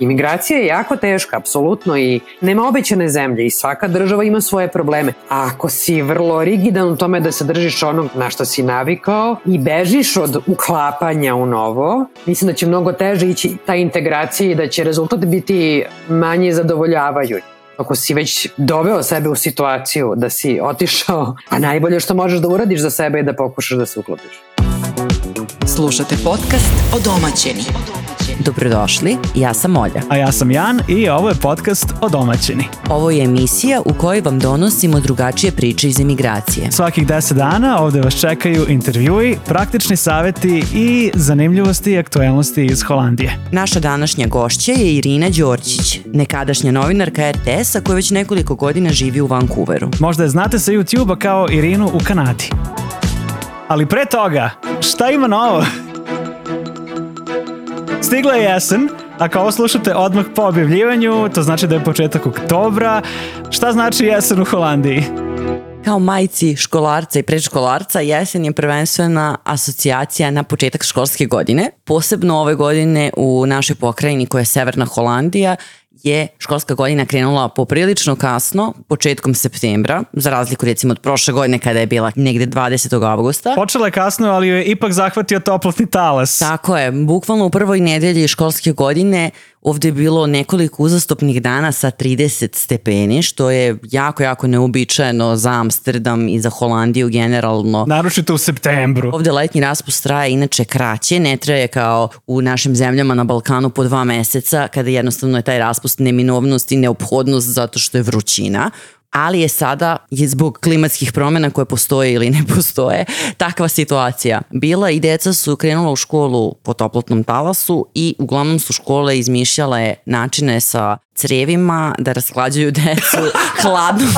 Imigracija je jako teška, apsolutno, i nema obećane zemlje i svaka država ima svoje probleme. A ako si vrlo rigidan u tome da se držiš onog na što si navikao i bežiš od uklapanja u novo, mislim da će mnogo teže ići ta integracija i da će rezultat biti manje zadovoljavajući ako si već doveo sebe u situaciju da si otišao, a najbolje što možeš da uradiš za sebe je da pokušaš da se uklopiš. Slušate podcast o domaćeni. Dobrodošli, ja sam Olja. A ja sam Jan i ovo je podcast o domaćini. Ovo je emisija u kojoj vam donosimo drugačije priče iz emigracije. Svakih 10 dana ovde vas čekaju intervjui, praktični saveti i zanimljivosti i aktuelnosti iz Holandije. Naša današnja gošća je Irina Đorđić, nekadašnja novinarka RTS-a koja već nekoliko godina živi u Vancouveru. Možda je znate sa YouTube-a kao Irinu u Kanadi. Ali pre toga, šta ima novo? Stigla je jesen, a kao slušate odmah po objavljivanju, to znači da je početak oktobra. Šta znači jesen u Holandiji? Kao majci školarca i predškolarca, jesen je prvenstvena asocijacija na početak školske godine. Posebno ove godine u našoj pokrajini koja je Severna Holandija je školska godina krenula poprilično kasno, početkom septembra, za razliku recimo od prošle godine kada je bila negde 20. avgusta. Počela je kasno, ali je ipak zahvatio toplotni talas. Tako je, bukvalno u prvoj nedelji školske godine Ovde je bilo nekoliko uzastopnih dana sa 30 stepeni, što je jako, jako neobičajeno za Amsterdam i za Holandiju generalno. Naročito u septembru. Ovde letnji raspust traje inače kraće, ne traje kao u našim zemljama na Balkanu po dva meseca, kada jednostavno je taj raspust neminovnost i neophodnost zato što je vrućina ali je sada je zbog klimatskih promena koje postoje ili ne postoje takva situacija. Bila i deca su krenula u školu po toplotnom talasu i uglavnom su škole izmišljale načine sa crevima da rasklađuju decu hladnom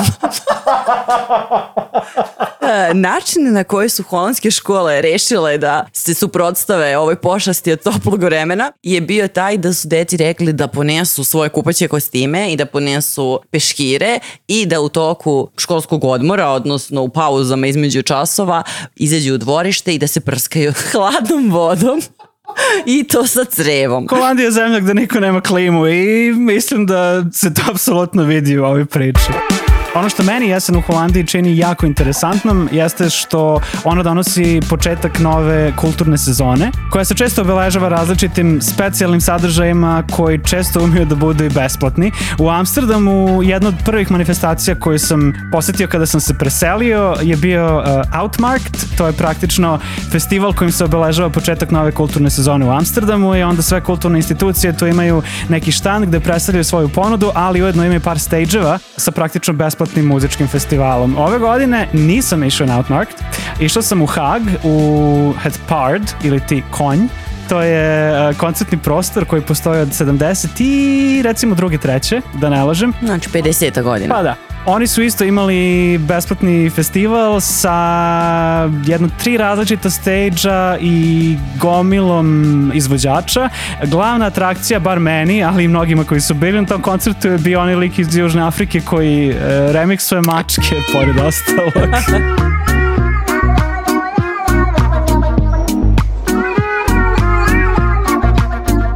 E, način na koji su holandske škole rešile da se suprotstave ovoj pošasti od toplog vremena je bio taj da su deci rekli da ponesu svoje kupaće kostime i da ponesu peškire i da u toku školskog odmora, odnosno u pauzama između časova, izađu u dvorište i da se prskaju hladnom vodom I to sa crevom. Holandija je zemlja gde niko nema klimu i mislim da se to apsolutno vidi u ovoj priči. Ono što meni jesen u Holandiji čini jako interesantnom jeste što ona donosi početak nove kulturne sezone koja se često obeležava različitim specijalnim sadržajima koji često umiju da budu i besplatni. U Amsterdamu jedna od prvih manifestacija koju sam posetio kada sam se preselio je bio uh, Outmarkt, to je praktično festival kojim se obeležava početak nove kulturne sezone u Amsterdamu i onda sve kulturne institucije tu imaju neki štand gde predstavljaju svoju ponudu, ali ujedno imaju par stage-eva sa praktično besplatnim besplatnim muzičkim festivalom. Ove godine nisam išao na Outmarkt, išao sam u Hag, u Het Pard, ili ti Konj, to je uh, koncertni prostor koji postoji od 70 i recimo druge treće, da ne lažem. Znači 50 godina. Pa da. Oni su isto imali besplatni festival sa jedno tri različita stage-a i gomilom izvođača. Glavna atrakcija, bar meni, ali i mnogima koji su bili na tom koncertu, je bio onaj lik iz Južne Afrike koji uh, remiksuje mačke, pored ostalog.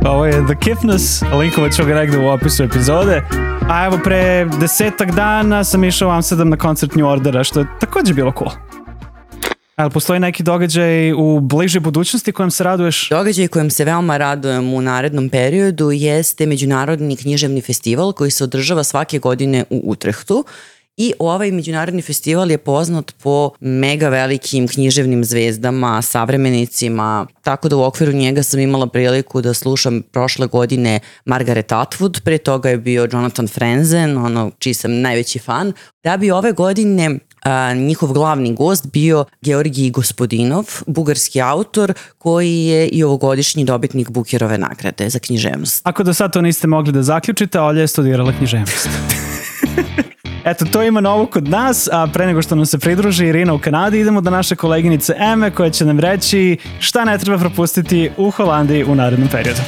Ovo je The Kiffness, linkovat ću ga negde u opisu epizode. A evo pre desetak dana sam išao u Amsterdam na koncert New Ordera, što je takođe bilo cool. Ali postoji neki događaj u bližoj budućnosti kojem se raduješ? Događaj kojem se veoma radujem u narednom periodu jeste Međunarodni književni festival koji se održava svake godine u Utrehtu I ovaj međunarodni festival je poznat po mega velikim književnim zvezdama, savremenicima, tako da u okviru njega sam imala priliku da slušam prošle godine Margaret Atwood, pre toga je bio Jonathan Frenzen, ono čiji sam najveći fan, da bi ove godine a, njihov glavni gost bio Georgij Gospodinov, bugarski autor koji je i ovogodišnji dobitnik Bukerove nagrade za književnost. Ako do sad to niste mogli da zaključite, Olja je studirala književnost. Eto, to ima novo kod nas, a pre nego što nam se pridruži Irina u Kanadi, idemo do naše koleginice Eme koja će nam reći šta ne treba propustiti u Holandiji u narednom periodu.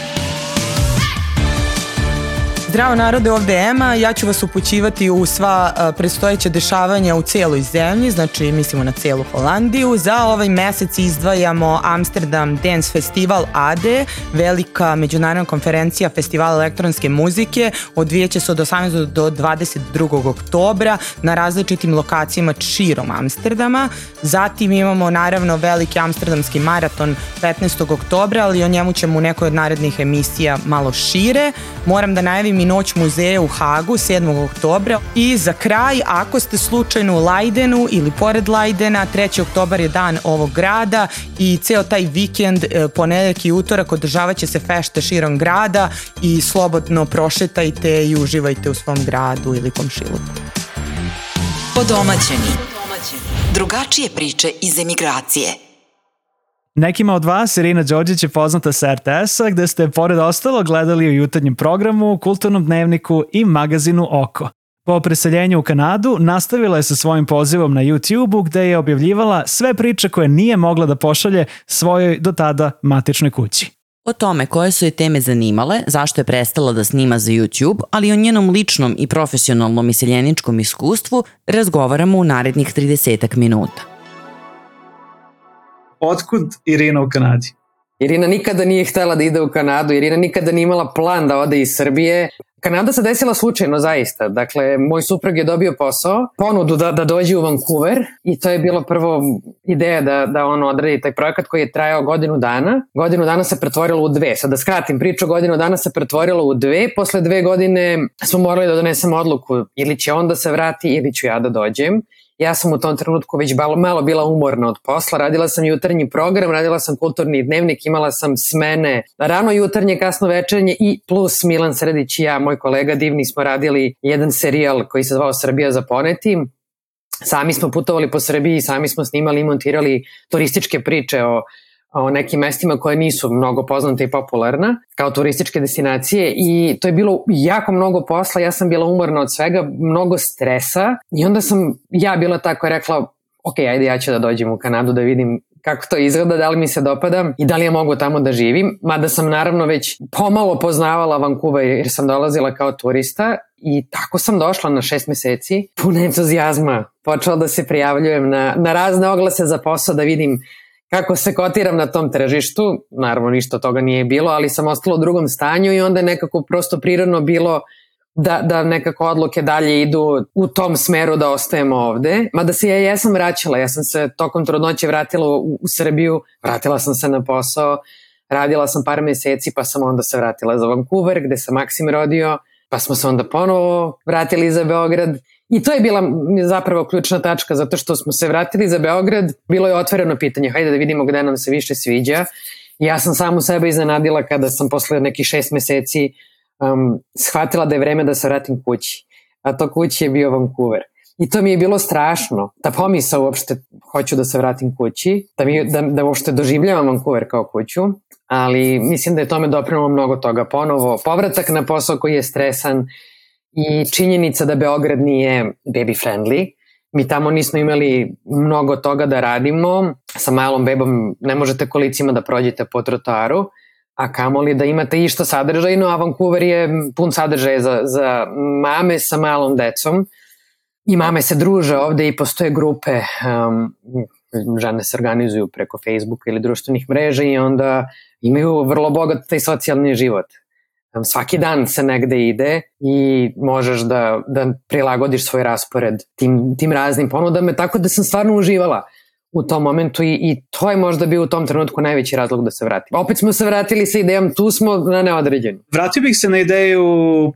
Zdravo narode, ovde je Ema. Ja ću vas upućivati u sva predstojeća dešavanja u celoj zemlji, znači mislimo na celu Holandiju. Za ovaj mesec izdvajamo Amsterdam Dance Festival AD, velika međunarodna konferencija festivala elektronske muzike. Odvijeće se od 18. do 22. oktobra na različitim lokacijama širom Amsterdama. Zatim imamo naravno veliki amsterdamski maraton 15. oktobra, ali o njemu ćemo u nekoj od narednih emisija malo šire. Moram da najavim i Noć muzeja u Hagu 7. oktobra. I za kraj, ako ste slučajno u Lajdenu ili pored Lajdena, 3. oktobar je dan ovog grada i ceo taj vikend, e, ponedeljak i utorak održavat će se fešte širom grada i slobodno prošetajte i uživajte u svom gradu ili komšiluku. Podomaćeni. Drugačije priče iz emigracije. Nekima od vas Irina Đorđić je poznata sa RTS-a gde ste pored ostalo gledali u jutarnjem programu, kulturnom dnevniku i magazinu Oko. Po preseljenju u Kanadu nastavila je sa svojim pozivom na YouTube-u gde je objavljivala sve priče koje nije mogla da pošalje svojoj do tada matičnoj kući. O tome koje su je teme zanimale, zašto je prestala da snima za YouTube, ali i o njenom ličnom i profesionalnom iseljeničkom iskustvu razgovaramo u narednih 30 minuta. Otkud Irina u Kanadi? Irina nikada nije htela da ide u Kanadu, Irina nikada nije imala plan da ode iz Srbije. Kanada se desila slučajno zaista. Dakle, moj suprug je dobio posao, ponudu da, da dođe u Vancouver i to je bilo prvo ideja da, da on odradi taj projekat koji je trajao godinu dana. Godinu dana se pretvorilo u dve. Sad da skratim priču, godinu dana se pretvorilo u dve. Posle dve godine smo morali da donesemo odluku ili će on da se vrati ili ću ja da dođem. Ja sam u tom trenutku već malo, malo bila umorna od posla, radila sam jutarnji program, radila sam kulturni dnevnik, imala sam smene rano jutarnje, kasno večernje i plus Milan Sredić i ja, moj kolega divni, smo radili jedan serijal koji se zvao Srbija za poneti. Sami smo putovali po Srbiji, sami smo snimali i montirali turističke priče o o nekim mestima koje nisu mnogo poznate i popularna kao turističke destinacije i to je bilo jako mnogo posla, ja sam bila umorna od svega, mnogo stresa i onda sam ja bila tako rekla ok, ajde ja ću da dođem u Kanadu da vidim kako to izgleda, da li mi se dopada i da li ja mogu tamo da živim. Mada sam naravno već pomalo poznavala Vancouver jer sam dolazila kao turista i tako sam došla na šest meseci, puna entuzijazma. Počela da se prijavljujem na, na razne oglase za posao da vidim kako se kotiram na tom tržištu, naravno ništa toga nije bilo, ali sam ostala u drugom stanju i onda je nekako prosto prirodno bilo da, da nekako odluke dalje idu u tom smeru da ostajemo ovde. Mada se ja jesam vraćala, ja sam se tokom trudnoće vratila u, u Srbiju, vratila sam se na posao, radila sam par meseci pa sam onda se vratila za Vancouver gde sam Maksim rodio, pa smo se onda ponovo vratili za Beograd I to je bila zapravo ključna tačka, zato što smo se vratili za Beograd, bilo je otvoreno pitanje, hajde da vidimo gde nam se više sviđa. Ja sam samu sebe iznenadila kada sam posle nekih šest meseci um, shvatila da je vreme da se vratim kući. A to kući je bio Vancouver. I to mi je bilo strašno, ta pomisa uopšte hoću da se vratim kući, da, mi, da, da uopšte doživljavam Vancouver kao kuću, ali mislim da je tome doprinulo mnogo toga. Ponovo, povratak na posao koji je stresan, i činjenica da Beograd nije baby friendly. Mi tamo nismo imali mnogo toga da radimo. Sa malom bebom ne možete kolicima da prođete po trotoaru, a kamoli da imate išta sadržajno, a Vancouver je pun sadržaja za, za mame sa malom decom. I mame se druže ovde i postoje grupe, um, žene se organizuju preko Facebooka ili društvenih mreža i onda imaju vrlo bogat taj socijalni život svaki dan se negde ide i možeš da, da prilagodiš svoj raspored tim, tim raznim ponudama, tako da sam stvarno uživala u tom momentu i, i to je možda bio u tom trenutku najveći razlog da se vratim. Opet smo se vratili sa idejom, tu smo na neodređenu. Vratio bih se na ideju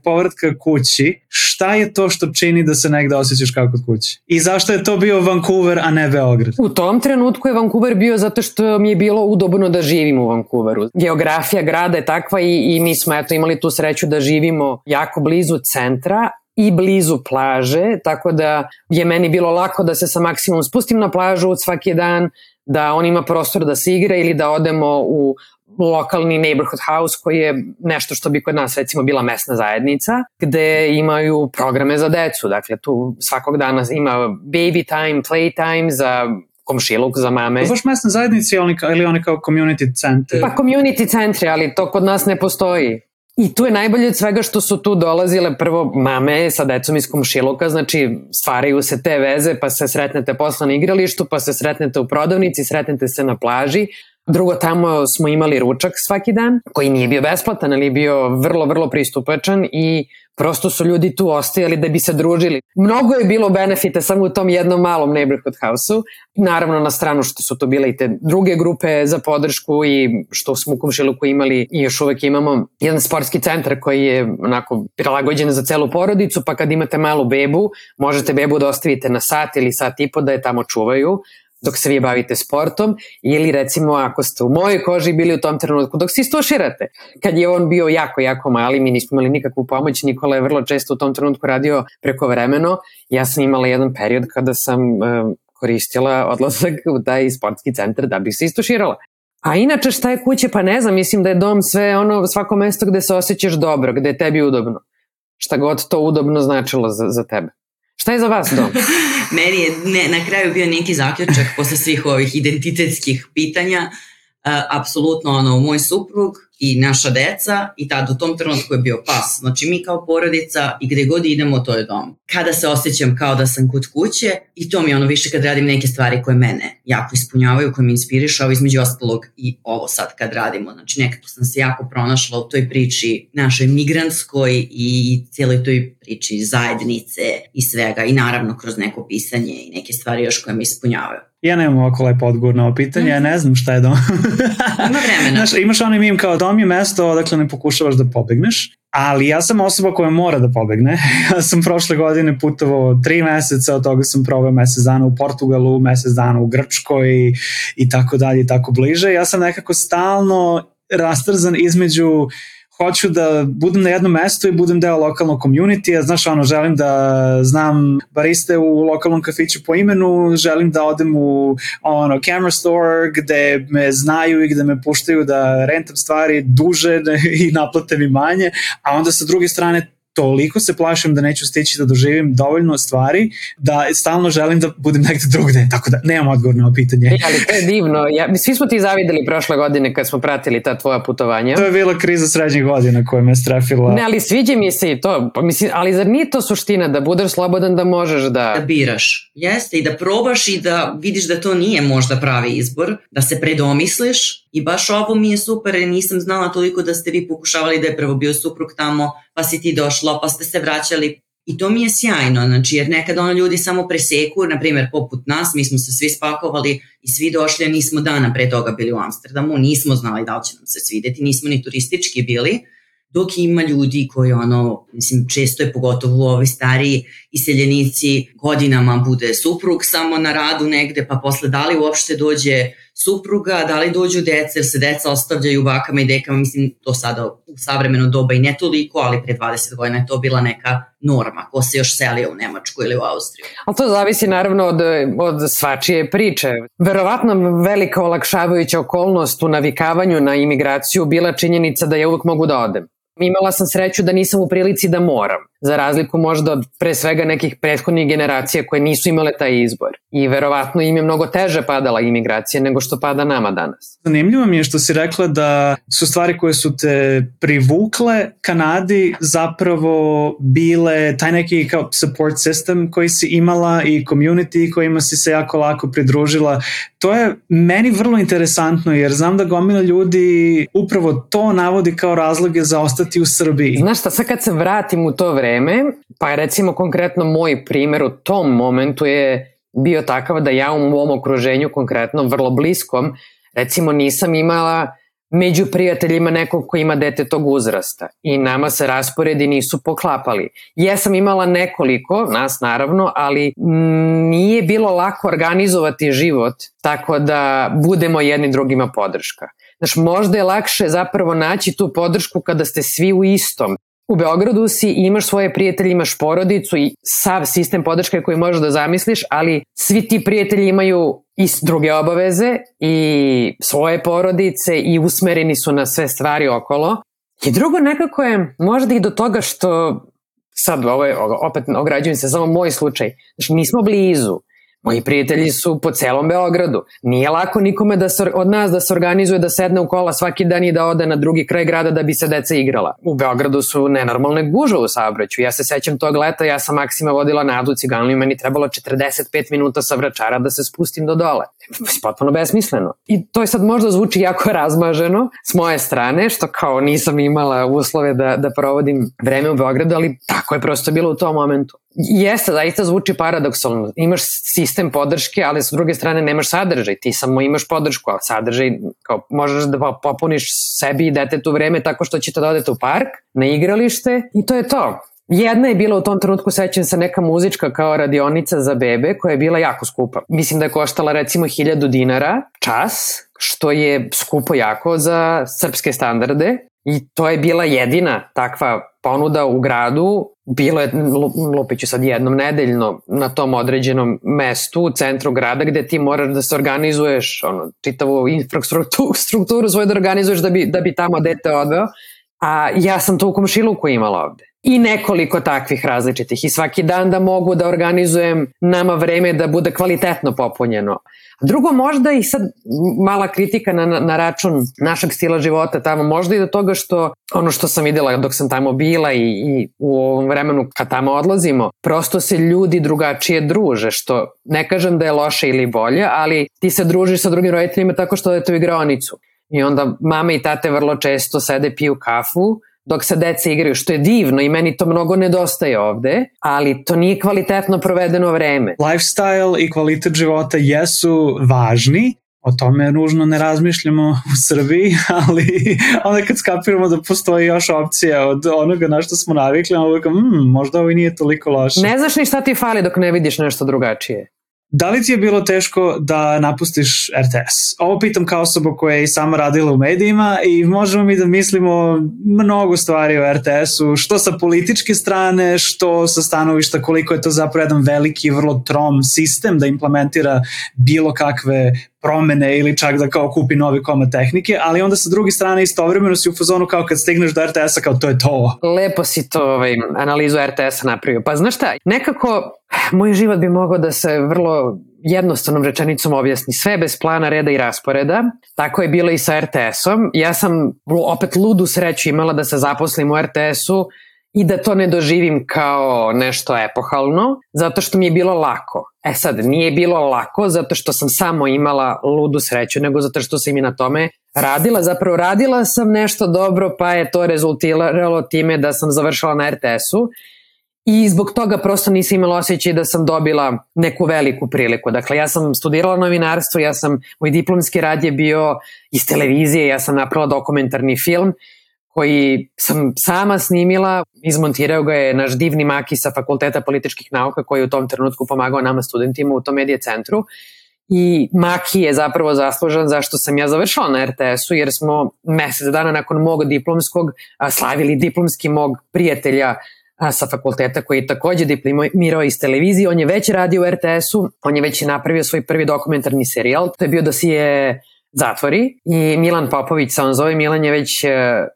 povratka kući. Šta je to što čini da se negde osjećaš kao kod kući? I zašto je to bio Vancouver, a ne Beograd? U tom trenutku je Vancouver bio zato što mi je bilo udobno da živim u Vancouveru. Geografija grada je takva i, i mi smo eto imali tu sreću da živimo jako blizu centra, i blizu plaže, tako da je meni bilo lako da se sa maksimum spustim na plažu svaki dan, da on ima prostor da se igra ili da odemo u lokalni neighborhood house koji je nešto što bi kod nas recimo bila mesna zajednica gde imaju programe za decu. Dakle, tu svakog dana ima baby time, play time za komšiluk za mame. Baš mesna zajednica ili oni kao community centre? Pa community centre, ali to kod nas ne postoji. I tu je najbolje od svega što su tu dolazile prvo mame sa decom iz komšiluka, znači stvaraju se te veze, pa se sretnete posle na igralištu, pa se sretnete u prodavnici, sretnete se na plaži. Drugo, tamo smo imali ručak svaki dan, koji nije bio besplatan, ali bio vrlo, vrlo pristupačan i prosto su ljudi tu ostajali da bi se družili. Mnogo je bilo benefita samo u tom jednom malom neighborhood house-u. Naravno na stranu što su to bile i te druge grupe za podršku i što smo u Komšiluku imali i još uvek imamo jedan sportski centar koji je onako prilagođen za celu porodicu, pa kad imate malu bebu, možete bebu da ostavite na sat ili sat i po da je tamo čuvaju dok se vi bavite sportom ili recimo ako ste u mojoj koži bili u tom trenutku dok se istuširate. Kad je on bio jako, jako mali, mi nismo imali nikakvu pomoć, Nikola je vrlo često u tom trenutku radio preko vremeno. Ja sam imala jedan period kada sam koristila odlazak u taj sportski centar da bi se istuširala. A inače šta je kuće? Pa ne znam, mislim da je dom sve ono, svako mesto gde se osjećaš dobro, gde je tebi udobno. Šta god to udobno značilo za, za tebe. Šta je za vas dom? Meni je ne, na kraju bio neki zaključak posle svih ovih identitetskih pitanja. Uh, apsolutno ono, moj suprug i naša deca i tad u tom trenutku je bio pas. Znači mi kao porodica i gde god idemo to je dom. Kada se osjećam kao da sam kod kuće i to mi je ono više kad radim neke stvari koje mene jako ispunjavaju, koje me inspirišu, a između ostalog i ovo sad kad radimo. Znači nekako sam se jako pronašla u toj priči našoj migrantskoj i cijeloj toj priči zajednice i svega i naravno kroz neko pisanje i neke stvari još koje me ispunjavaju. Ja nemam ovako lepo odgovor na ovo pitanje, ja ne znam šta je dom. Ima vremena. Znaš, imaš onaj mim kao dom je mesto odakle ne pokušavaš da pobegneš, ali ja sam osoba koja mora da pobegne. Ja sam prošle godine putovao tri meseca, od toga sam proveo mesec dana u Portugalu, mesec dana u Grčkoj i, i tako dalje i tako bliže. Ja sam nekako stalno rastrzan između uh, hoću da budem na jednom mestu i budem deo lokalnog community, a znaš ono, želim da znam bariste u lokalnom kafiću po imenu, želim da odem u ono, camera store gde me znaju i gde me puštaju da rentam stvari duže i naplate mi manje, a onda sa druge strane toliko se plašim da neću stići da doživim dovoljno stvari da stalno želim da budem negde drugde, tako da nemam odgovor na ovo pitanje. E, ali to je divno. Ja, svi smo ti zavideli prošle godine kad smo pratili ta tvoja putovanja. To je bila kriza srednjih godina koja me strafila. Ne, ali sviđa mi se i to. Pa, mislim, ali zar nije to suština da budeš slobodan da možeš da... Da biraš. Jeste, i da probaš i da vidiš da to nije možda pravi izbor, da se predomisliš I baš ovo mi je super nisam znala toliko da ste vi pokušavali da je prvo bio suprug tamo, pa si ti došla, pa ste se vraćali. I to mi je sjajno, znači jer nekada ono ljudi samo preseku, na primjer poput nas, mi smo se svi spakovali i svi došli, a nismo dana pre toga bili u Amsterdamu, nismo znali da li će nam se svideti, nismo ni turistički bili, dok ima ljudi koji ono, mislim, često je pogotovo ovi stariji iseljenici godinama bude suprug samo na radu negde, pa posle da li uopšte dođe supruga, da li dođu deca, jer se deca ostavljaju bakama i dekama, mislim, to sada u savremeno doba i ne toliko, ali pre 20 godina je to bila neka norma, ko se još selio u Nemačku ili u Austriju. Ali to zavisi naravno od, od svačije priče. Verovatno velika olakšavajuća okolnost u navikavanju na imigraciju bila činjenica da ja uvek mogu da odem. Imala sam sreću da nisam u prilici da moram, za razliku možda od pre svega nekih prethodnih generacija koje nisu imale taj izbor. I verovatno im je mnogo teže padala imigracija nego što pada nama danas. Zanimljivo mi je što si rekla da su stvari koje su te privukle Kanadi zapravo bile taj neki kao support system koji si imala i community kojima si se jako lako pridružila. To je meni vrlo interesantno jer znam da gomila ljudi upravo to navodi kao razloge za ostati u Srbiji. Znaš šta, sad kad se vratim u to vreme, pa recimo konkretno moj primer u tom momentu je bio takav da ja u mom okruženju konkretno vrlo bliskom recimo nisam imala među prijateljima nekog ko ima dete tog uzrasta i nama se rasporedi nisu poklapali. Jesam imala nekoliko, nas naravno, ali nije bilo lako organizovati život tako da budemo jedni drugima podrška. Znaš, možda je lakše zapravo naći tu podršku kada ste svi u istom u Beogradu si i imaš svoje prijatelje, imaš porodicu i sav sistem podrške koji možeš da zamisliš, ali svi ti prijatelji imaju i druge obaveze i svoje porodice i usmereni su na sve stvari okolo. I drugo nekako je možda i do toga što sad ovo je, opet ograđujem se samo moj slučaj, znači nismo blizu. Moji prijatelji su po celom Beogradu. Nije lako nikome da se, od nas da se organizuje da sedne u kola svaki dan i da ode na drugi kraj grada da bi se deca igrala. U Beogradu su nenormalne gužve u saobraću. Ja se sećam tog leta, ja sam Maksima vodila na Adu Ciganliju i meni trebalo 45 minuta sa vračara da se spustim do dole. Potpuno besmisleno. I to je sad možda zvuči jako razmaženo s moje strane, što kao nisam imala uslove da, da provodim vreme u Beogradu, ali tako je prosto bilo u tom momentu. Jeste, zaista zvuči paradoksalno. Imaš sistem podrške, ali sa druge strane nemaš sadržaj. Ti samo imaš podršku, a sadržaj kao, možeš da popuniš sebi i detetu vreme tako što ćete da odete u park, na igralište i to je to. Jedna je bila u tom trenutku, sećam se, neka muzička kao radionica za bebe koja je bila jako skupa. Mislim da je koštala recimo 1000 dinara čas, što je skupo jako za srpske standarde i to je bila jedina takva ponuda u gradu. Bilo je, lupiću sad jednom nedeljno, na tom određenom mestu u centru grada gde ti moraš da se organizuješ, ono, čitavu infrastrukturu svoju da organizuješ da bi, da bi tamo dete odveo. A ja sam to u komšiluku imala ovde i nekoliko takvih različitih i svaki dan da mogu da organizujem nama vreme da bude kvalitetno popunjeno. Drugo, možda i sad mala kritika na, na račun našeg stila života tamo, možda i do toga što ono što sam videla dok sam tamo bila i, i u ovom vremenu kad tamo odlazimo, prosto se ljudi drugačije druže, što ne kažem da je loše ili bolje, ali ti se družiš sa drugim roditeljima tako što odete u igronicu. I onda mame i tate vrlo često sede piju kafu, dok se deca igraju, što je divno i meni to mnogo nedostaje ovde, ali to nije kvalitetno provedeno vreme. Lifestyle i kvalitet života jesu važni, o tome nužno ne razmišljamo u Srbiji, ali onda kad skapiramo da postoji još opcija od onoga na što smo navikli, onda uvijek, mm, možda ovo nije toliko loše. Ne znaš ni šta ti fali dok ne vidiš nešto drugačije. Da li ti je bilo teško da napustiš RTS? Ovo pitam kao osoba koja je i sama radila u medijima i možemo mi da mislimo mnogo stvari o RTS-u, što sa političke strane, što sa stanovišta koliko je to zapravo jedan veliki, vrlo trom sistem da implementira bilo kakve promene ili čak da kao kupi novi komad tehnike, ali onda sa druge strane istovremeno si u fazonu kao kad stigneš do RTS-a kao to je to. Lepo si to ovaj, analizu RTS-a napravio. Pa znaš šta, nekako moj život bi mogao da se vrlo jednostavnom rečenicom objasni sve bez plana, reda i rasporeda. Tako je bilo i sa RTS-om. Ja sam opet ludu sreću imala da se zaposlim u RTS-u i da to ne doživim kao nešto epohalno, zato što mi je bilo lako. E sad, nije bilo lako zato što sam samo imala ludu sreću, nego zato što sam i na tome radila. Zapravo radila sam nešto dobro, pa je to rezultiralo time da sam završila na RTS-u i zbog toga prosto nisam imala osjećaj da sam dobila neku veliku priliku. Dakle, ja sam studirala novinarstvo, ja sam, moj diplomski rad je bio iz televizije, ja sam napravila dokumentarni film koji sam sama snimila, izmontirao ga je naš divni Maki sa Fakulteta političkih nauka koji je u tom trenutku pomagao nama studentima u tom medije centru. I Maki je zapravo zaslužan zašto sam ja završila na RTS-u jer smo mesec dana nakon mog diplomskog slavili diplomski mog prijatelja sa fakulteta koji je takođe diplomirao iz televizije. On je već radio u RTS-u, on je već napravio svoj prvi dokumentarni serijal. To je bio da si je zatvori i Milan Popović se on zove, Milan je već e,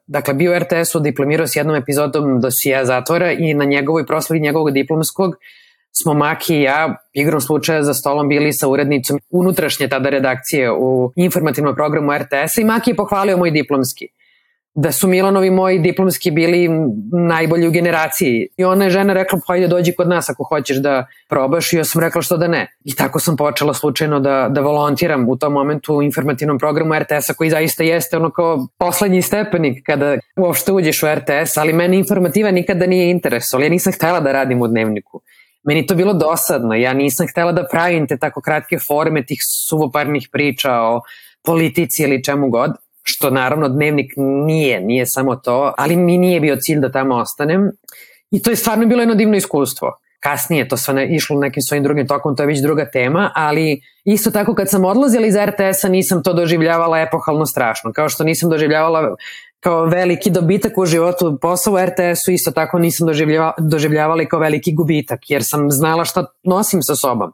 dakle bio u RTS-u, diplomirao s jednom epizodom dosija zatvora i na njegovoj proslavi njegovog diplomskog smo Maki i ja igrom slučaja za stolom bili sa urednicom unutrašnje tada redakcije u informativnom programu RTS-a i Maki je pohvalio moj diplomski da su Milanovi moji diplomski bili najbolji u generaciji. I ona je žena rekla, pa ajde dođi kod nas ako hoćeš da probaš i ja sam rekla što da ne. I tako sam počela slučajno da, da volontiram u tom momentu u informativnom programu RTS-a koji zaista jeste ono kao poslednji stepenik kada uopšte uđeš u RTS, ali meni informativa nikada nije interesovalo. Ja nisam htela da radim u dnevniku. Meni to bilo dosadno. Ja nisam htela da pravim te tako kratke forme tih suvoparnih priča o politici ili čemu god što naravno dnevnik nije, nije samo to, ali mi nije bio cilj da tamo ostanem i to je stvarno bilo jedno divno iskustvo. Kasnije to sve ne, išlo nekim svojim drugim tokom, to je već druga tema, ali isto tako kad sam odlazila iz RTS-a nisam to doživljavala epohalno strašno, kao što nisam doživljavala kao veliki dobitak u životu posao u RTS-u, isto tako nisam doživljavala, doživljavala kao veliki gubitak, jer sam znala šta nosim sa sobom.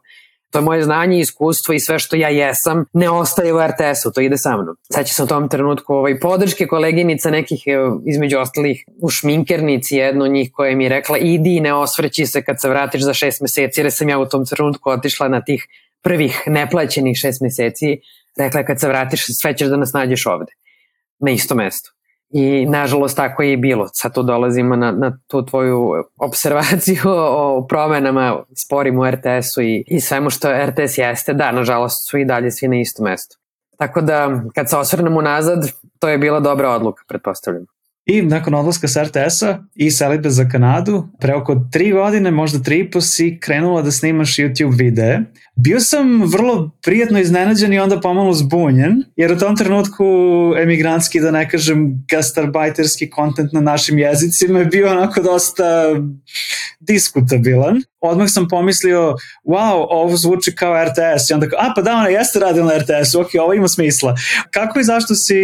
To je moje znanje, iskustvo i sve što ja jesam ne ostaje u RTS-u, to ide sa mnom. Sad će se u tom trenutku ovaj, podrške koleginica nekih, između ostalih, u šminkernici jedno od njih koja mi je rekla idi i ne osvrći se kad se vratiš za šest meseci, jer sam ja u tom trenutku otišla na tih prvih neplaćenih šest meseci, rekla je kad se vratiš sve ćeš da nas nađeš ovde, na isto mesto. I nažalost tako je i bilo. Sad tu dolazimo na, na tu tvoju observaciju o promenama sporim u RTS-u i, i svemu što RTS jeste. Da, nažalost su i dalje svi na isto mesto. Tako da kad se osvrnemo nazad, to je bila dobra odluka, pretpostavljam. I nakon odlaska sa RTS-a i selitbe za Kanadu, pre oko tri godine, možda tri i po si krenula da snimaš YouTube videe. Bio sam vrlo prijatno iznenađen i onda pomalo zbunjen, jer u tom trenutku emigrantski, da ne kažem gastarbajterski kontent na našim jezicima je bio onako dosta diskutabilan. Odmah sam pomislio, wow, ovo zvuči kao RTS. I onda, a pa da, ona jeste radila na RTS-u, ok, ovo ima smisla. Kako i zašto si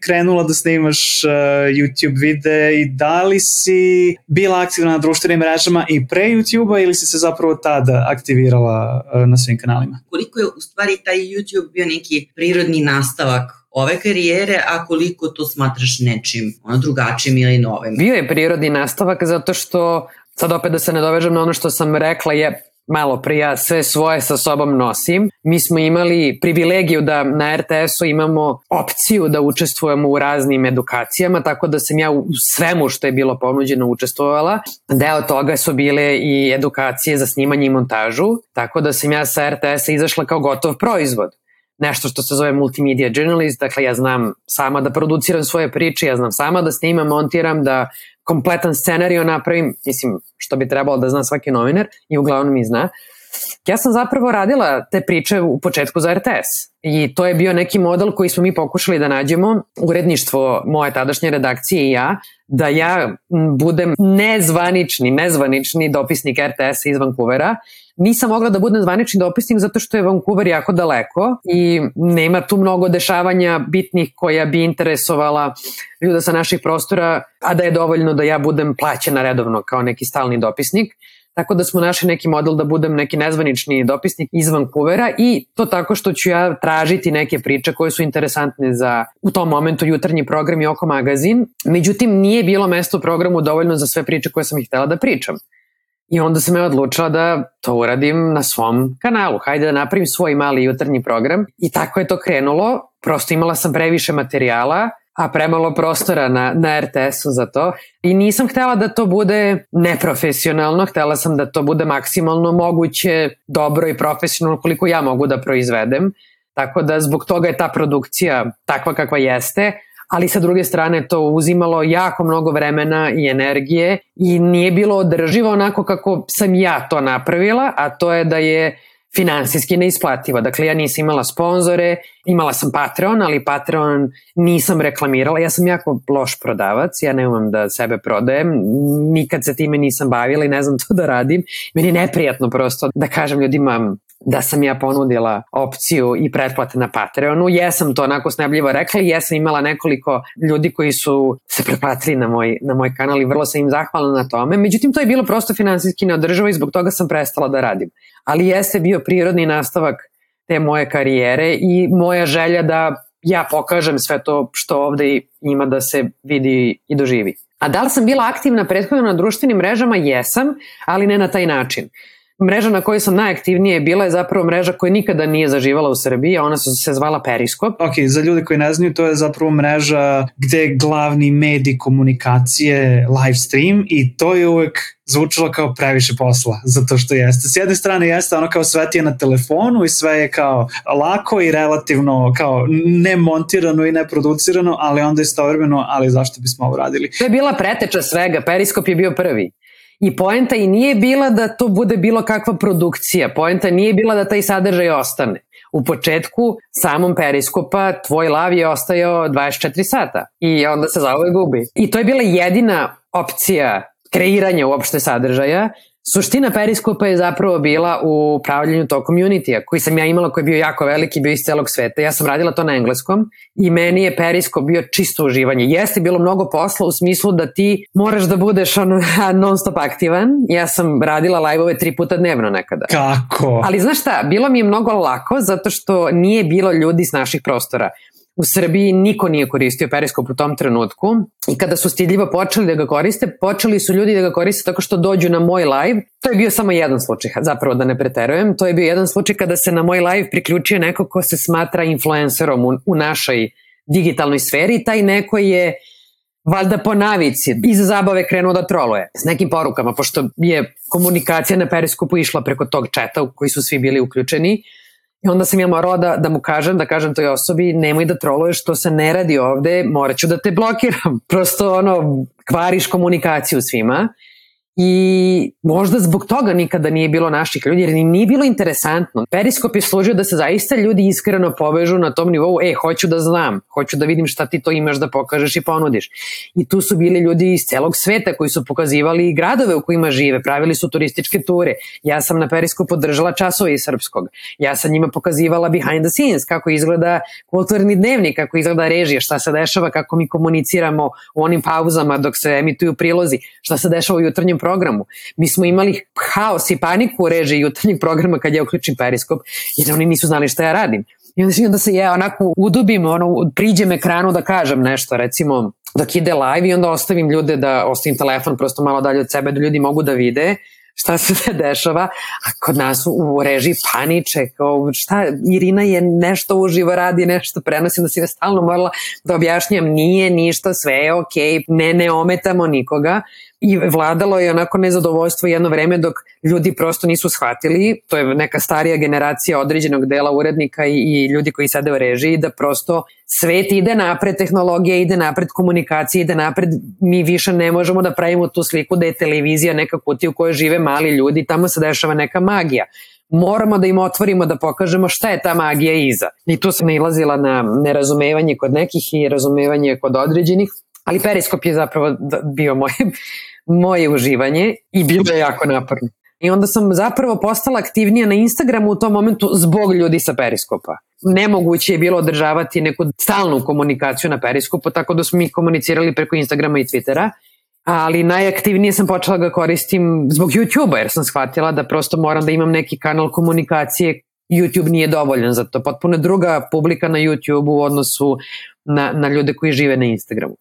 krenula da snimaš uh, YouTube videe i da li si bila aktivna na društvenim mrežama i pre YouTube-a ili si se zapravo tada aktivirala uh, na svim kanalima? Koliko je u stvari taj YouTube bio neki prirodni nastavak ove karijere, a koliko to smatraš nečim ono, drugačijim ili novim? Bio je prirodni nastavak zato što sad opet da se ne dovežem na ono što sam rekla je malo prija sve svoje sa sobom nosim. Mi smo imali privilegiju da na RTS-u imamo opciju da učestvujemo u raznim edukacijama, tako da sam ja u svemu što je bilo ponuđeno učestvovala. Deo toga su bile i edukacije za snimanje i montažu, tako da sam ja sa RTS-a izašla kao gotov proizvod nešto što se zove multimedia journalist, dakle ja znam sama da produciram svoje priče, ja znam sama da snimam, montiram, da kompletan scenario napravim, mislim, što bi trebalo da zna svaki novinar i uglavnom i zna. Ja sam zapravo radila te priče u početku za RTS i to je bio neki model koji smo mi pokušali da nađemo, uredništvo moje tadašnje redakcije i ja, da ja budem nezvanični, nezvanični dopisnik RTS iz Vancouvera. Nisam mogla da budem zvanični dopisnik zato što je Vancouver jako daleko i nema tu mnogo dešavanja bitnih koja bi interesovala ljuda sa naših prostora, a da je dovoljno da ja budem plaćena redovno kao neki stalni dopisnik. Tako da smo našli neki model da budem neki nezvanični dopisnik iz Vancouvera i to tako što ću ja tražiti neke priče koje su interesantne za u tom momentu jutarnji program i oko magazin. Međutim, nije bilo mesto u programu dovoljno za sve priče koje sam ih htela da pričam. I onda sam ja odlučila da to uradim na svom kanalu. Hajde da napravim svoj mali jutarnji program. I tako je to krenulo. Prosto imala sam previše materijala a premalo prostora na, na RTS-u za to. I nisam htela da to bude neprofesionalno, htela sam da to bude maksimalno moguće, dobro i profesionalno koliko ja mogu da proizvedem. Tako da zbog toga je ta produkcija takva kakva jeste, ali sa druge strane to uzimalo jako mnogo vremena i energije i nije bilo održivo onako kako sam ja to napravila, a to je da je finansijski neisplativo. Dakle, ja nisam imala sponzore, imala sam Patreon, ali Patreon nisam reklamirala. Ja sam jako loš prodavac, ja ne umam da sebe prodajem, nikad se time nisam bavila i ne znam to da radim. Meni je neprijatno prosto da kažem ljudima da sam ja ponudila opciju i pretplate na Patreonu. Jesam to onako snebljivo rekla i jesam imala nekoliko ljudi koji su se pretplatili na moj, na moj kanal i vrlo sam im zahvalna na tome. Međutim, to je bilo prosto finansijski neodrživo i zbog toga sam prestala da radim. Ali jeste bio prirodni nastavak te moje karijere i moja želja da ja pokažem sve to što ovde ima da se vidi i doživi. A da li sam bila aktivna prethodno na društvenim mrežama? Jesam, ali ne na taj način. Mreža na kojoj sam najaktivnije bila je zapravo mreža koja nikada nije zaživala u Srbiji, a ona su se zvala Periskop. Ok, za ljude koji ne znaju, to je zapravo mreža gde je glavni medij komunikacije live stream i to je uvek zvučalo kao previše posla, zato što jeste. S jedne strane jeste ono kao sve ti je na telefonu i sve je kao lako i relativno kao ne montirano i ne producirano, ali onda istovremeno, ali zašto bismo ovo radili? To je bila preteča svega, Periskop je bio prvi. I poenta i nije bila da to bude bilo kakva produkcija, poenta nije bila da taj sadržaj ostane. U početku samom periskopa tvoj lav je ostajao 24 sata i onda se zaove gubi. I to je bila jedina opcija kreiranja uopšte sadržaja Suština periskopa je zapravo bila u upravljanju tog community-a koji sam ja imala, koji je bio jako veliki, bio iz celog sveta. Ja sam radila to na engleskom i meni je periskop bio čisto uživanje. Jeste bilo mnogo posla u smislu da ti moraš da budeš on, non stop aktivan. Ja sam radila live-ove tri puta dnevno nekada. Kako? Ali znaš šta, bilo mi je mnogo lako zato što nije bilo ljudi s naših prostora u Srbiji niko nije koristio periskop u tom trenutku i kada su stidljivo počeli da ga koriste, počeli su ljudi da ga koriste tako što dođu na moj live. To je bio samo jedan slučaj, zapravo da ne preterujem. To je bio jedan slučaj kada se na moj live priključio neko ko se smatra influencerom u, u našoj digitalnoj sferi. Taj neko je valjda po navici, iz zabave krenuo da troluje s nekim porukama, pošto je komunikacija na periskopu išla preko tog četa u koji su svi bili uključeni. I onda sam ja morala da, da mu kažem, da kažem toj osobi, nemoj da troluješ, to se ne radi ovde, morat ću da te blokiram. Prosto ono, kvariš komunikaciju svima. I možda zbog toga nikada nije bilo naših ljudi, jer nije bilo interesantno. Periskop je služio da se zaista ljudi iskreno povežu na tom nivou, e, hoću da znam, hoću da vidim šta ti to imaš da pokažeš i ponudiš. I tu su bili ljudi iz celog sveta koji su pokazivali gradove u kojima žive, pravili su turističke ture. Ja sam na Periskopu držala časove iz srpskog. Ja sam njima pokazivala behind the scenes, kako izgleda kulturni dnevnik, kako izgleda režija, šta se dešava, kako mi komuniciramo u onim pauzama dok se emituju prilozi, šta se dešava u jutarnjem programu. Mi smo imali haos i paniku u režiji jutarnjeg programa kad ja uključim periskop, jer oni nisu znali šta ja radim. I onda, onda se ja onako udubim, ono, priđem ekranu da kažem nešto, recimo, dok ide live i onda ostavim ljude da ostavim telefon prosto malo dalje od sebe da ljudi mogu da vide šta se ne dešava, a kod nas u režiji paniče, kao šta, Irina je nešto uživo radi, nešto prenosi, da si ne stalno morala da objašnjam, nije ništa, sve je okej, okay, ne, ne ometamo nikoga, i vladalo je onako nezadovoljstvo jedno vreme dok ljudi prosto nisu shvatili, to je neka starija generacija određenog dela urednika i, i ljudi koji sede u režiji, da prosto svet ide napred, tehnologija ide napred, komunikacija ide napred, mi više ne možemo da pravimo tu sliku da je televizija neka kutija u kojoj žive mali ljudi, tamo se dešava neka magija. Moramo da im otvorimo da pokažemo šta je ta magija iza. I tu sam nailazila na nerazumevanje kod nekih i razumevanje kod određenih, ali periskop je zapravo bio moje, moje uživanje i bilo je jako naporno. I onda sam zapravo postala aktivnija na Instagramu u tom momentu zbog ljudi sa periskopa. Nemoguće je bilo održavati neku stalnu komunikaciju na periskopu, tako da smo mi komunicirali preko Instagrama i Twittera ali najaktivnije sam počela ga koristim zbog YouTube-a jer sam shvatila da prosto moram da imam neki kanal komunikacije YouTube nije dovoljan za to. Potpuno druga publika na YouTube u odnosu na, na ljude koji žive na Instagramu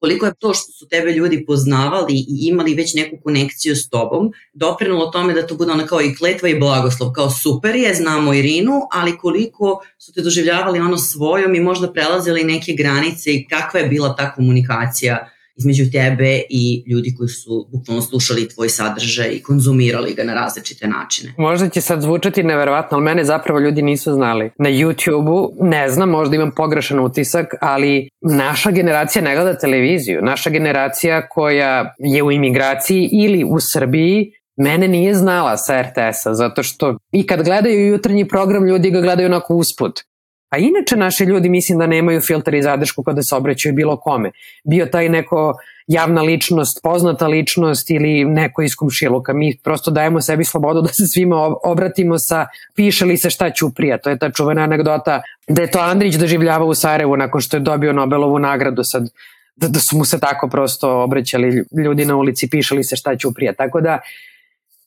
koliko je to što su tebe ljudi poznavali i imali već neku konekciju s tobom, doprinulo tome da to bude ona kao i kletva i blagoslov, kao super je, znamo Irinu, ali koliko su te doživljavali ono svojom i možda prelazili neke granice i kakva je bila ta komunikacija između tebe i ljudi koji su bukvalno slušali tvoj sadržaj i konzumirali ga na različite načine. Možda će sad zvučati neverovatno, ali mene zapravo ljudi nisu znali. Na YouTube-u, ne znam, možda imam pogrešan utisak, ali naša generacija ne gleda televiziju. Naša generacija koja je u imigraciji ili u Srbiji mene nije znala sa RTS-a, zato što i kad gledaju jutarnji program, ljudi ga gledaju onako usput. A inače naši ljudi mislim da nemaju filter i zadršku kada se obraćaju bilo kome. Bio taj neko javna ličnost, poznata ličnost ili neko iz komšiluka. Mi prosto dajemo sebi slobodu da se svima obratimo sa piše li se šta Ćuprija. To je ta čuvena anegdota da je to Andrić doživljava u Sarajevu nakon što je dobio Nobelovu nagradu sad da, da su mu se tako prosto obraćali ljudi na ulici, piše li se šta Ćuprija. Tako da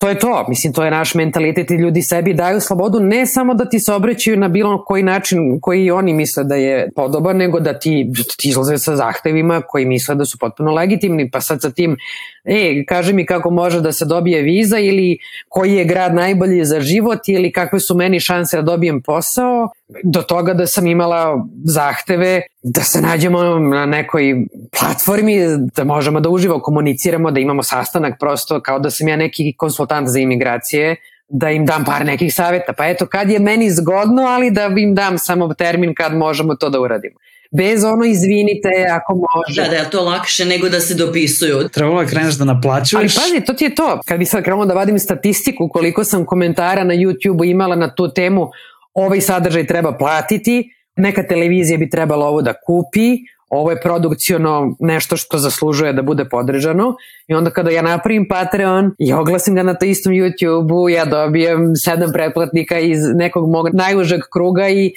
to je to, mislim, to je naš mentalitet i ljudi sebi daju slobodu ne samo da ti se obraćaju na bilo koji način koji oni misle da je podoban, nego da ti, da ti izlaze sa zahtevima koji misle da su potpuno legitimni, pa sad sa tim e, kaže mi kako može da se dobije viza ili koji je grad najbolji za život ili kakve su meni šanse da dobijem posao, do toga da sam imala zahteve da se nađemo na nekoj platformi, da možemo da uživo komuniciramo, da imamo sastanak prosto kao da sam ja neki konsultant za imigracije, da im dam par nekih saveta. Pa eto, kad je meni zgodno, ali da im dam samo termin kad možemo to da uradimo bez ono izvinite ako može. Da, da je to lakše nego da se dopisuju. Trebalo je kreneš da naplaćuješ. Ali pazi, to ti je to. Kad bi sad krenuo da vadim statistiku koliko sam komentara na YouTube-u imala na tu temu, ovaj sadržaj treba platiti, neka televizija bi trebala ovo da kupi, ovo je produkciono nešto što zaslužuje da bude podržano i onda kada ja napravim Patreon i oglasim ga na to istom YouTube-u, ja dobijem sedam pretplatnika iz nekog mog najužeg kruga i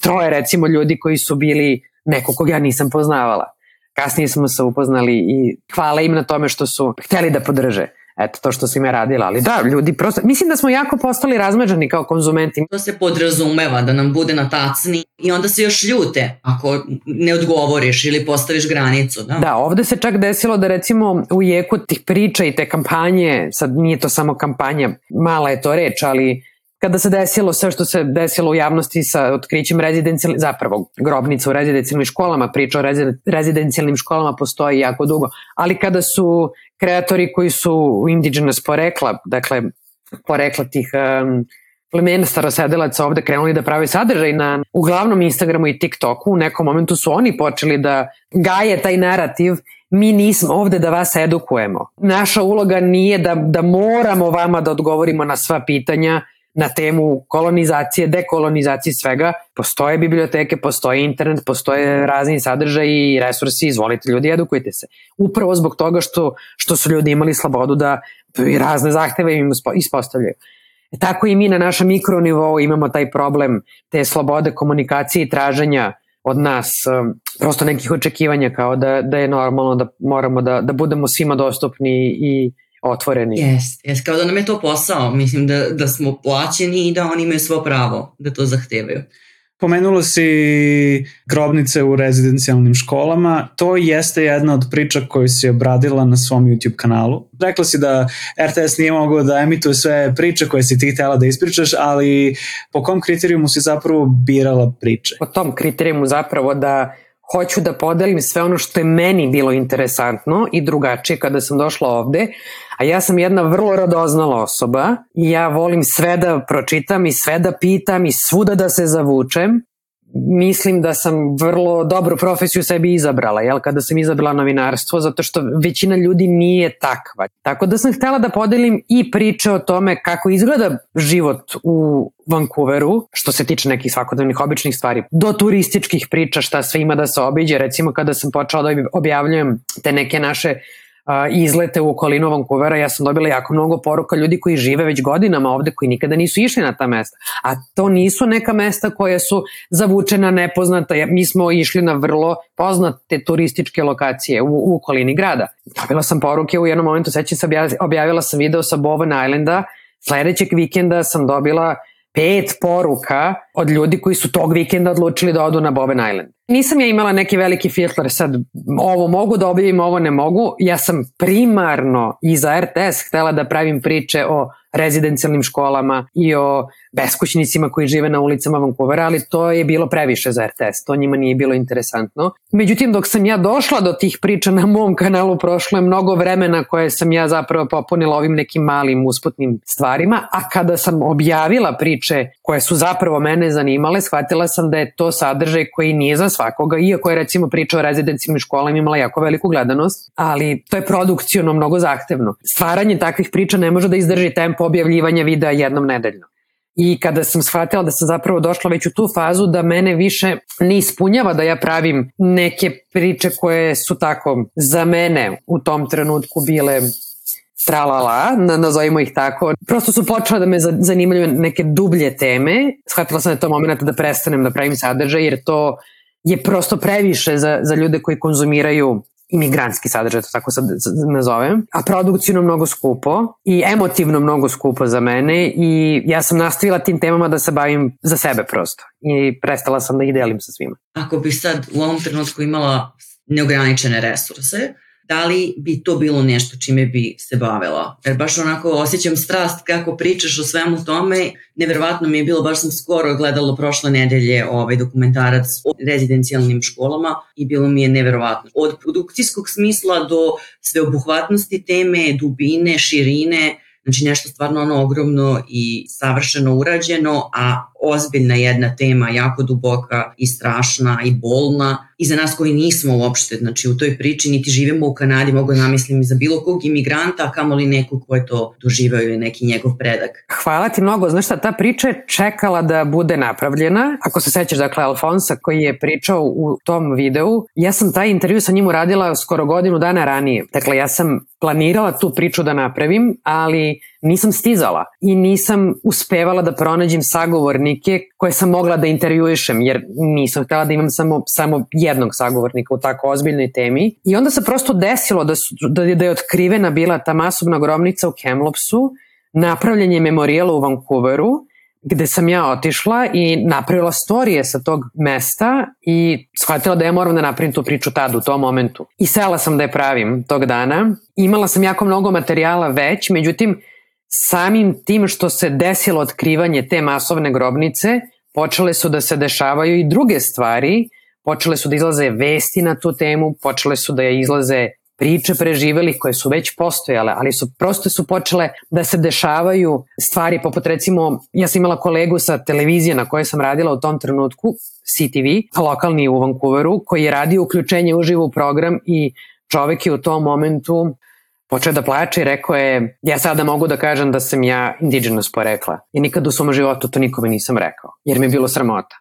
troje recimo ljudi koji su bili neko kog ja nisam poznavala. Kasnije smo se upoznali i hvala im na tome što su hteli da podrže. eto, to što sam ja radila. Ali da, ljudi prosto, mislim da smo jako postali razmeđani kao konzumenti. To se podrazumeva da nam bude na tacni i onda se još ljute ako ne odgovoriš ili postaviš granicu. Da, da ovde se čak desilo da recimo u jeku tih priča i te kampanje, sad nije to samo kampanja, mala je to reč, ali kada se desilo sve što se desilo u javnosti sa otkrićem rezidencijalnih, zapravo grobnica u rezidencijalnim školama, priča o rezidencijalnim školama postoji jako dugo, ali kada su kreatori koji su indigenous porekla, dakle porekla tih um, plemena starosedelaca ovde krenuli da pravi sadržaj na uglavnom Instagramu i TikToku, u nekom momentu su oni počeli da gaje taj narativ mi nismo ovde da vas edukujemo. Naša uloga nije da, da moramo vama da odgovorimo na sva pitanja, na temu kolonizacije, dekolonizacije svega. Postoje biblioteke, postoje internet, postoje razni sadržaji i resursi, izvolite ljudi, edukujte se. Upravo zbog toga što, što su ljudi imali slobodu da i razne zahteve im ispostavljaju. E, tako i mi na našem mikronivou imamo taj problem te slobode komunikacije i traženja od nas um, prosto nekih očekivanja kao da, da je normalno da moramo da, da budemo svima dostupni i otvoreni. Jes, jes, kao da nam je to posao, mislim da, da smo plaćeni i da oni imaju svo pravo da to zahtevaju. Pomenulo si grobnice u rezidencijalnim školama. To jeste jedna od priča koju si obradila na svom YouTube kanalu. Rekla si da RTS nije mogao da emituje sve priče koje si ti htela da ispričaš, ali po kom kriterijumu si zapravo birala priče? Po tom kriterijumu zapravo da hoću da podelim sve ono što je meni bilo interesantno i drugačije kada sam došla ovde, a ja sam jedna vrlo radoznala osoba i ja volim sve da pročitam i sve da pitam i svuda da se zavučem mislim da sam vrlo dobru profesiju sebi izabrala, jel, kada sam izabrala novinarstvo, zato što većina ljudi nije takva. Tako da sam htela da podelim i priče o tome kako izgleda život u Vancouveru, što se tiče nekih svakodnevnih običnih stvari, do turističkih priča šta sve ima da se obiđe. Recimo kada sam počela da objavljujem te neke naše izlete u okolinu Vancouvera, ja sam dobila jako mnogo poruka ljudi koji žive već godinama ovde, koji nikada nisu išli na ta mesta. A to nisu neka mesta koje su zavučena, nepoznata. Mi smo išli na vrlo poznate turističke lokacije u, u okolini grada. Dobila sam poruke u jednom momentu, sećam se, objavila sam video sa Bowen Islanda, sledećeg vikenda sam dobila pet poruka od ljudi koji su tog vikenda odlučili da odu na Bowen Island. Nisam ja imala neki veliki filter, sad ovo mogu da objavim, ovo ne mogu. Ja sam primarno i za RTS htela da pravim priče o rezidencijalnim školama i o beskućnicima koji žive na ulicama Vancouvera, ali to je bilo previše za RTS, to njima nije bilo interesantno. Međutim, dok sam ja došla do tih priča na mom kanalu, prošlo je mnogo vremena koje sam ja zapravo popunila ovim nekim malim usputnim stvarima, a kada sam objavila priče koje su zapravo mene zanimale, shvatila sam da je to sadržaj koji nije za svakoga, iako je recimo priča o rezidencijalnim školama imala jako veliku gledanost, ali to je produkcijno mnogo zahtevno. Stvaranje takvih priča ne može da izdrži tempo objavljivanja videa jednom nedeljno. I kada sam shvatila da sam zapravo došla već u tu fazu da mene više ne ispunjava da ja pravim neke priče koje su tako za mene u tom trenutku bile tralala, nazovimo ih tako. Prosto su počela da me zanimaju neke dublje teme. Shvatila sam da je to moment da prestanem da pravim sadržaj jer to je prosto previše za, za ljude koji konzumiraju imigrantski sadržaj, to tako sad nazovem, a produkcijno mnogo skupo i emotivno mnogo skupo za mene i ja sam nastavila tim temama da se bavim za sebe prosto i prestala sam da ih delim sa svima. Ako bi sad u ovom trenutku imala neograničene resurse, da li bi to bilo nešto čime bi se bavila? Jer baš onako osjećam strast kako pričaš o svemu tome. Neverovatno mi je bilo, baš sam skoro gledala prošle nedelje ovaj dokumentarac o rezidencijalnim školama i bilo mi je neverovatno. Od produkcijskog smisla do sveobuhvatnosti teme, dubine, širine, Znači nešto stvarno ono ogromno i savršeno urađeno, a ozbiljna jedna tema, jako duboka i strašna i bolna i za nas koji nismo uopšte, znači u toj priči niti živimo u Kanadi, mogu da namislim za bilo kog imigranta, a kamoli nekog ko je to doživao ili neki njegov predak. Hvala ti mnogo, znaš šta, ta priča je čekala da bude napravljena. Ako se sećaš, dakle, Alfonsa koji je pričao u tom videu, ja sam taj intervju sa njim uradila skoro godinu dana ranije. Dakle, ja sam planirala tu priču da napravim, ali nisam stizala i nisam uspevala da pronađem sagovornike koje sam mogla da intervjuišem, jer nisam htela da imam samo, samo jednog sagovornika u tako ozbiljnoj temi. I onda se prosto desilo da, su, da, da je otkrivena bila ta masovna grobnica u Kemlopsu, napravljanje memorijala u Vancouveru, gde sam ja otišla i napravila storije sa tog mesta i shvatila da ja moram da napravim tu priču tad u tom momentu. I sela sam da je pravim tog dana. Imala sam jako mnogo materijala već, međutim samim tim što se desilo otkrivanje te masovne grobnice, počele su da se dešavaju i druge stvari, počele su da izlaze vesti na tu temu, počele su da izlaze priče preživeli koje su već postojale, ali su prosto su počele da se dešavaju stvari poput recimo, ja sam imala kolegu sa televizije na kojoj sam radila u tom trenutku, CTV, lokalni u Vancouveru, koji je radio uključenje uživo u program i čovek je u tom momentu počeo da plače i rekao je, ja sada mogu da kažem da sam ja indigenous porekla. I nikad u svom životu to nikome nisam rekao, jer mi je bilo sramota.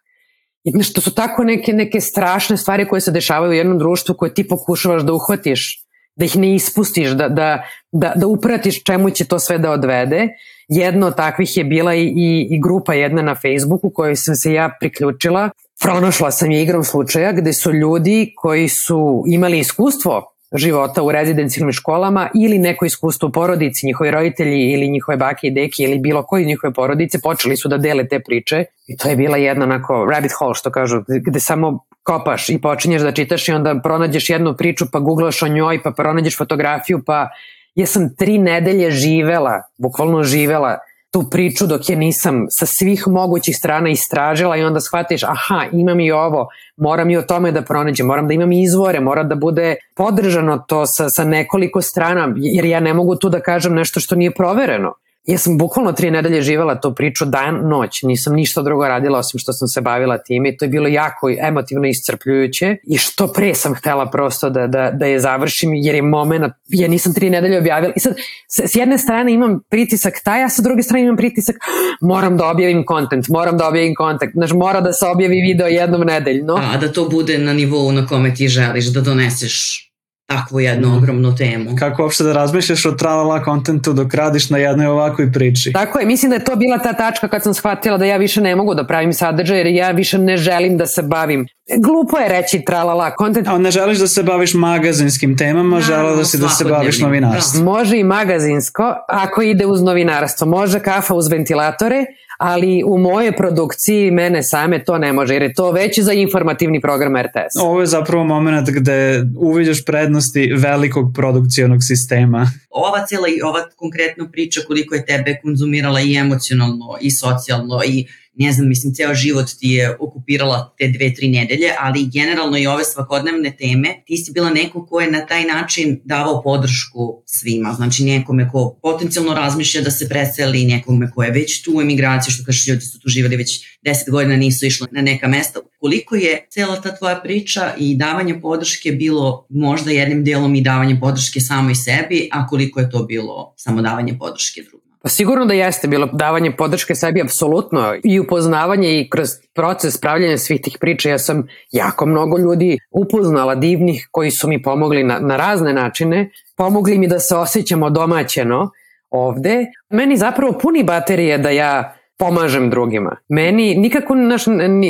I znaš, su tako neke, neke strašne stvari koje se dešavaju u jednom društvu koje ti pokušavaš da uhvatiš da ih ne ispustiš, da, da, da, da upratiš čemu će to sve da odvede. Jedno od takvih je bila i, i, i grupa jedna na Facebooku kojoj sam se ja priključila. Pronašla sam je igrom slučaja gde su ljudi koji su imali iskustvo života u rezidencijalnim školama ili neko iskustvo u porodici, njihovi roditelji ili njihove bake i deke ili bilo koji njihove porodice počeli su da dele te priče i to je bila jedna onako rabbit hole što kažu, gde samo kopaš i počinješ da čitaš i onda pronađeš jednu priču pa googlaš o njoj pa pronađeš fotografiju pa ja sam tri nedelje živela, bukvalno živela tu priču dok je nisam sa svih mogućih strana istražila i onda shvatiš aha imam i ovo, moram i o tome da pronađem, moram da imam izvore, mora da bude podržano to sa, sa nekoliko strana jer ja ne mogu tu da kažem nešto što nije provereno ja sam bukvalno tri nedelje živala tu priču dan, noć, nisam ništa drugo radila osim što sam se bavila tim i to je bilo jako emotivno iscrpljujuće. I što pre sam htela prosto da, da, da je završim jer je moment, ja nisam tri nedelje objavila. I sad s, s jedne strane imam pritisak taj, a sa druge strane imam pritisak moram da objavim kontent, moram da objavim kontent, znaš mora da se objavi video jednom nedeljno. A da to bude na nivou na kome ti želiš da doneseš takvu jednu mm. ogromnu temu. Kako uopšte da razmišljaš o tralala kontentu dok radiš na jednoj ovakvoj priči? Tako je, mislim da je to bila ta tačka kad sam shvatila da ja više ne mogu da pravim sadržaj jer ja više ne želim da se bavim. Glupo je reći tralala kontent. A ne želiš da se baviš magazinskim temama, no, žela da si da se baviš novinarstvom. Da. Može i magazinsko, ako ide uz novinarstvo. Može kafa uz ventilatore, ali u moje produkciji mene same to ne može, jer je to već za informativni program RTS. Ovo je zapravo moment gde uviđaš prednosti velikog produkcijonog sistema. Ova cijela i ova konkretna priča koliko je tebe konzumirala i emocionalno i socijalno i ne znam, mislim, ceo život ti je okupirala te dve, tri nedelje, ali generalno i ove svakodnevne teme, ti si bila neko ko je na taj način davao podršku svima, znači nekome ko potencijalno razmišlja da se preseli, nekome ko je već tu u emigraciji, što kažeš, ljudi su tu živali već deset godina, nisu išli na neka mesta. Koliko je cela ta tvoja priča i davanje podrške bilo možda jednim delom i davanje podrške samoj sebi, a koliko je to bilo samo davanje podrške drugom? Sigurno da jeste bilo davanje podrške sebi apsolutno i upoznavanje i kroz proces pravljanja svih tih priča ja sam jako mnogo ljudi upoznala divnih koji su mi pomogli na, na razne načine, pomogli mi da se osjećamo domaćeno ovde. Meni zapravo puni baterije da ja pomažem drugima. Meni nikako naš,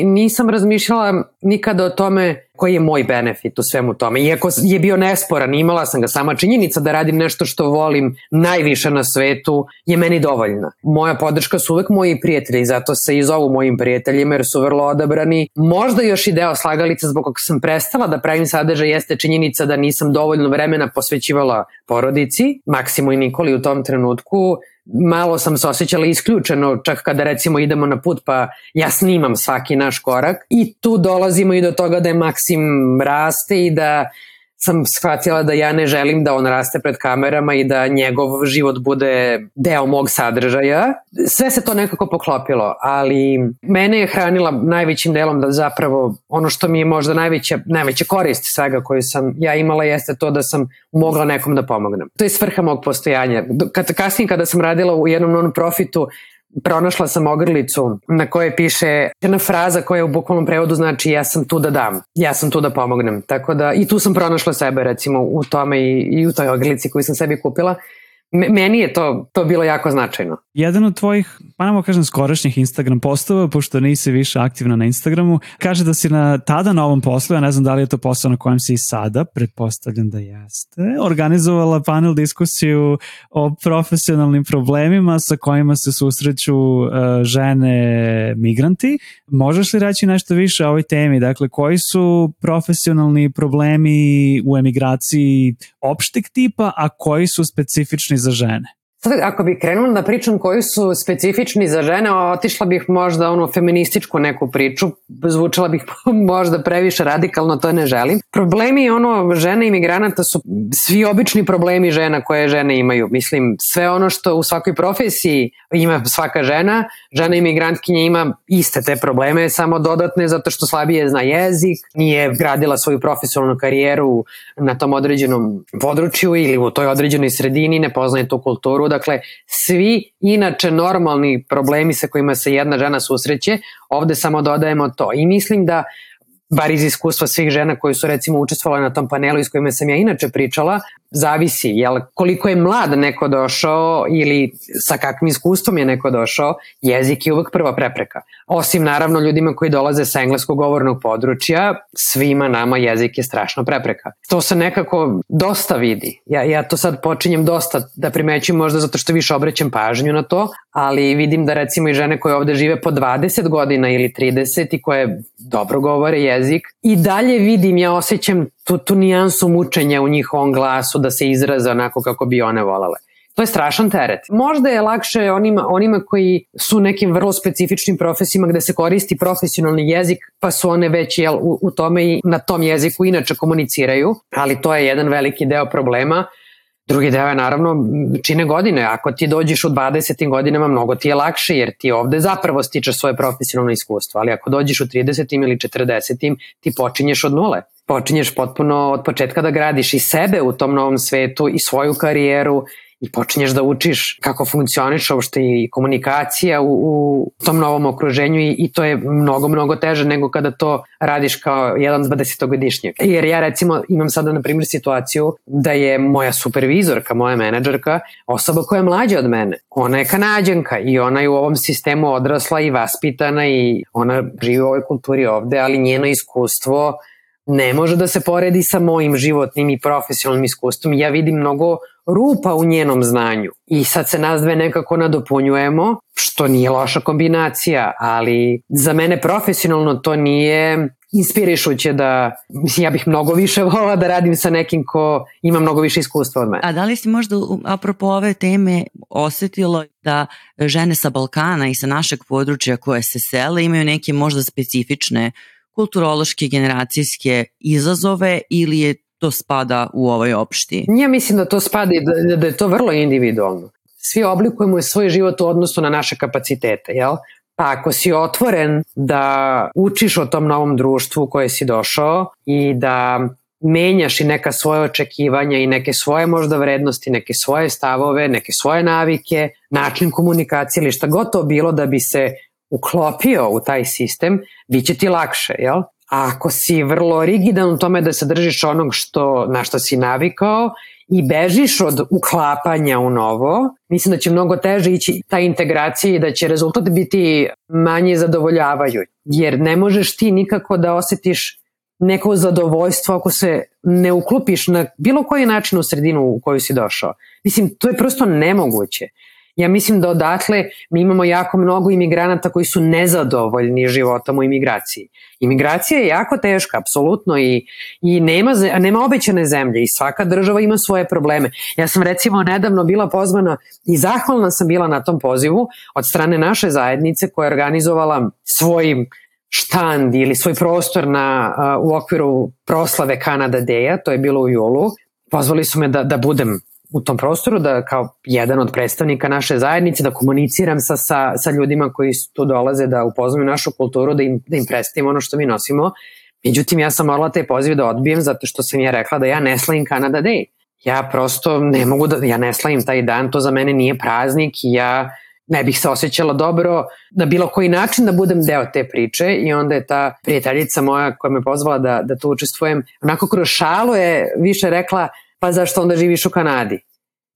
nisam razmišljala nikada o tome koji je moj benefit u svemu tome. Iako je bio nesporan, imala sam ga sama činjenica da radim nešto što volim najviše na svetu je meni dovoljna. Moja podrška su uvek moji prijatelji, zato se i zovu mojim prijateljima jer su vrlo odabrani. Možda još i deo slagalica zbog kog sam prestala da pravim sadržaj jeste činjenica da nisam dovoljno vremena posvećivala porodici, Maksimo i Nikoli u tom trenutku, malo sam se osjećala isključeno čak kada recimo idemo na put pa ja snimam svaki naš korak i tu dolazimo i do toga da je Maksim raste i da sam shvatila da ja ne želim da on raste pred kamerama i da njegov život bude deo mog sadržaja. Sve se to nekako poklopilo, ali mene je hranila najvećim delom da zapravo ono što mi je možda najveća, najveća korist svega koju sam ja imala jeste to da sam mogla nekom da pomognem. To je svrha mog postojanja. Kad, kasnije kada sam radila u jednom non-profitu, pronašla sam ogrlicu na kojoj piše jedna fraza koja u bukvalnom prevodu znači ja sam tu da dam, ja sam tu da pomognem. Tako da i tu sam pronašla sebe recimo u tome i, i u toj ogrlici koju sam sebi kupila. Meni je to, to bilo jako značajno. Jedan od tvojih, pa nemo kažem, skorašnjih Instagram postova, pošto nisi više aktivna na Instagramu, kaže da si na tada na ovom poslu, ja ne znam da li je to posao na kojem si i sada, pretpostavljam da jeste, organizovala panel diskusiju o profesionalnim problemima sa kojima se susreću uh, žene migranti. Možeš li reći nešto više o ovoj temi? Dakle, koji su profesionalni problemi u emigraciji opšteg tipa, a koji su specifični za žene? Sad, ako bih krenula da pričam koji su specifični za žene, otišla bih možda ono feminističku neku priču, zvučala bih možda previše radikalno, to ne želim. Problemi ono žene imigranata su svi obični problemi žena koje žene imaju. Mislim, sve ono što u svakoj profesiji ima svaka žena, žena imigrantkinja ima iste te probleme, samo dodatne zato što slabije zna jezik, nije gradila svoju profesionalnu karijeru na tom određenom području ili u toj određenoj sredini, ne poznaje tu kulturu, Dakle, svi inače normalni problemi sa kojima se jedna žena susreće, ovde samo dodajemo to. I mislim da bar iz iskustva svih žena koji su recimo učestvovali na tom panelu iz kojima sam ja inače pričala, zavisi jel, koliko je mlad neko došao ili sa kakvim iskustvom je neko došao, jezik je uvek prva prepreka. Osim naravno ljudima koji dolaze sa engleskog govornog područja, svima nama jezik je strašno prepreka. To se nekako dosta vidi. Ja, ja to sad počinjem dosta da primećujem možda zato što više obraćam pažnju na to, ali vidim da recimo i žene koje ovde žive po 20 godina ili 30 i koje dobro govore jezik i dalje vidim, ja osjećam tu, tu nijansu mučenja u njihovom glasu da se izraze onako kako bi one volale. To je strašan teret. Možda je lakše onima, onima koji su nekim vrlo specifičnim profesijama gde se koristi profesionalni jezik, pa su one već jel, u, u tome i na tom jeziku inače komuniciraju, ali to je jedan veliki deo problema. Drugi deo je naravno čine godine. Ako ti dođeš u 20. godinama, mnogo ti je lakše jer ti ovde zapravo stičeš svoje profesionalno iskustvo, ali ako dođeš u 30. ili 40. ti počinješ od nule počinješ potpuno od početka da gradiš i sebe u tom novom svetu i svoju karijeru i počinješ da učiš kako funkcioniš uopšte i komunikacija u, u tom novom okruženju i, i to je mnogo, mnogo teže nego kada to radiš kao jedan 20-godišnjak. Jer ja recimo imam sada na primjer situaciju da je moja supervizorka, moja menadžerka, osoba koja je mlađa od mene. Ona je kanadjanka i ona je u ovom sistemu odrasla i vaspitana i ona živi u ovoj kulturi ovde, ali njeno iskustvo ne može da se poredi sa mojim životnim i profesionalnim iskustvom. Ja vidim mnogo rupa u njenom znanju i sad se nas dve nekako nadopunjujemo, što nije loša kombinacija, ali za mene profesionalno to nije inspirišuće da, mislim, ja bih mnogo više volila da radim sa nekim ko ima mnogo više iskustva od mene. A da li si možda, apropo ove teme, osetilo da žene sa Balkana i sa našeg područja koje se sele imaju neke možda specifične kulturološke, generacijske izazove ili je to spada u ovoj opšti? Ja mislim da to spada i da, da je to vrlo individualno. Svi oblikujemo svoj život u odnosu na naše kapacitete, jel? Pa ako si otvoren da učiš o tom novom društvu koje si došao i da menjaš i neka svoje očekivanja i neke svoje možda vrednosti, neke svoje stavove, neke svoje navike, način komunikacije ili šta god to bilo da bi se uklopio u taj sistem, bit će ti lakše, jel? A ako si vrlo rigidan u tome da se držiš onog što, na što si navikao i bežiš od uklapanja u novo, mislim da će mnogo teže ići ta integracija i da će rezultat biti manje zadovoljavaju. Jer ne možeš ti nikako da osetiš neko zadovoljstvo ako se ne uklopiš na bilo koji način u sredinu u koju si došao. Mislim, to je prosto nemoguće. Ja mislim da odatle mi imamo jako mnogo imigranata koji su nezadovoljni životom u imigraciji. Imigracija je jako teška, apsolutno, i, i nema, nema obećane zemlje i svaka država ima svoje probleme. Ja sam recimo nedavno bila pozvana i zahvalna sam bila na tom pozivu od strane naše zajednice koja je organizovala svoj štand ili svoj prostor na, u okviru proslave Kanada Day-a, to je bilo u julu. Pozvali su me da, da budem u tom prostoru, da kao jedan od predstavnika naše zajednice, da komuniciram sa, sa, sa ljudima koji tu dolaze da upoznaju našu kulturu, da im, da im predstavim ono što mi nosimo. Međutim, ja sam morala te pozive da odbijem zato što sam ja rekla da ja ne slavim Canada Day. Ja prosto ne mogu da, ja ne slavim taj dan, to za mene nije praznik i ja ne bih se osjećala dobro na bilo koji način da budem deo te priče i onda je ta prijateljica moja koja me pozvala da, da tu učestvujem, onako kroz šalu je više rekla pa zašto onda živiš u Kanadi?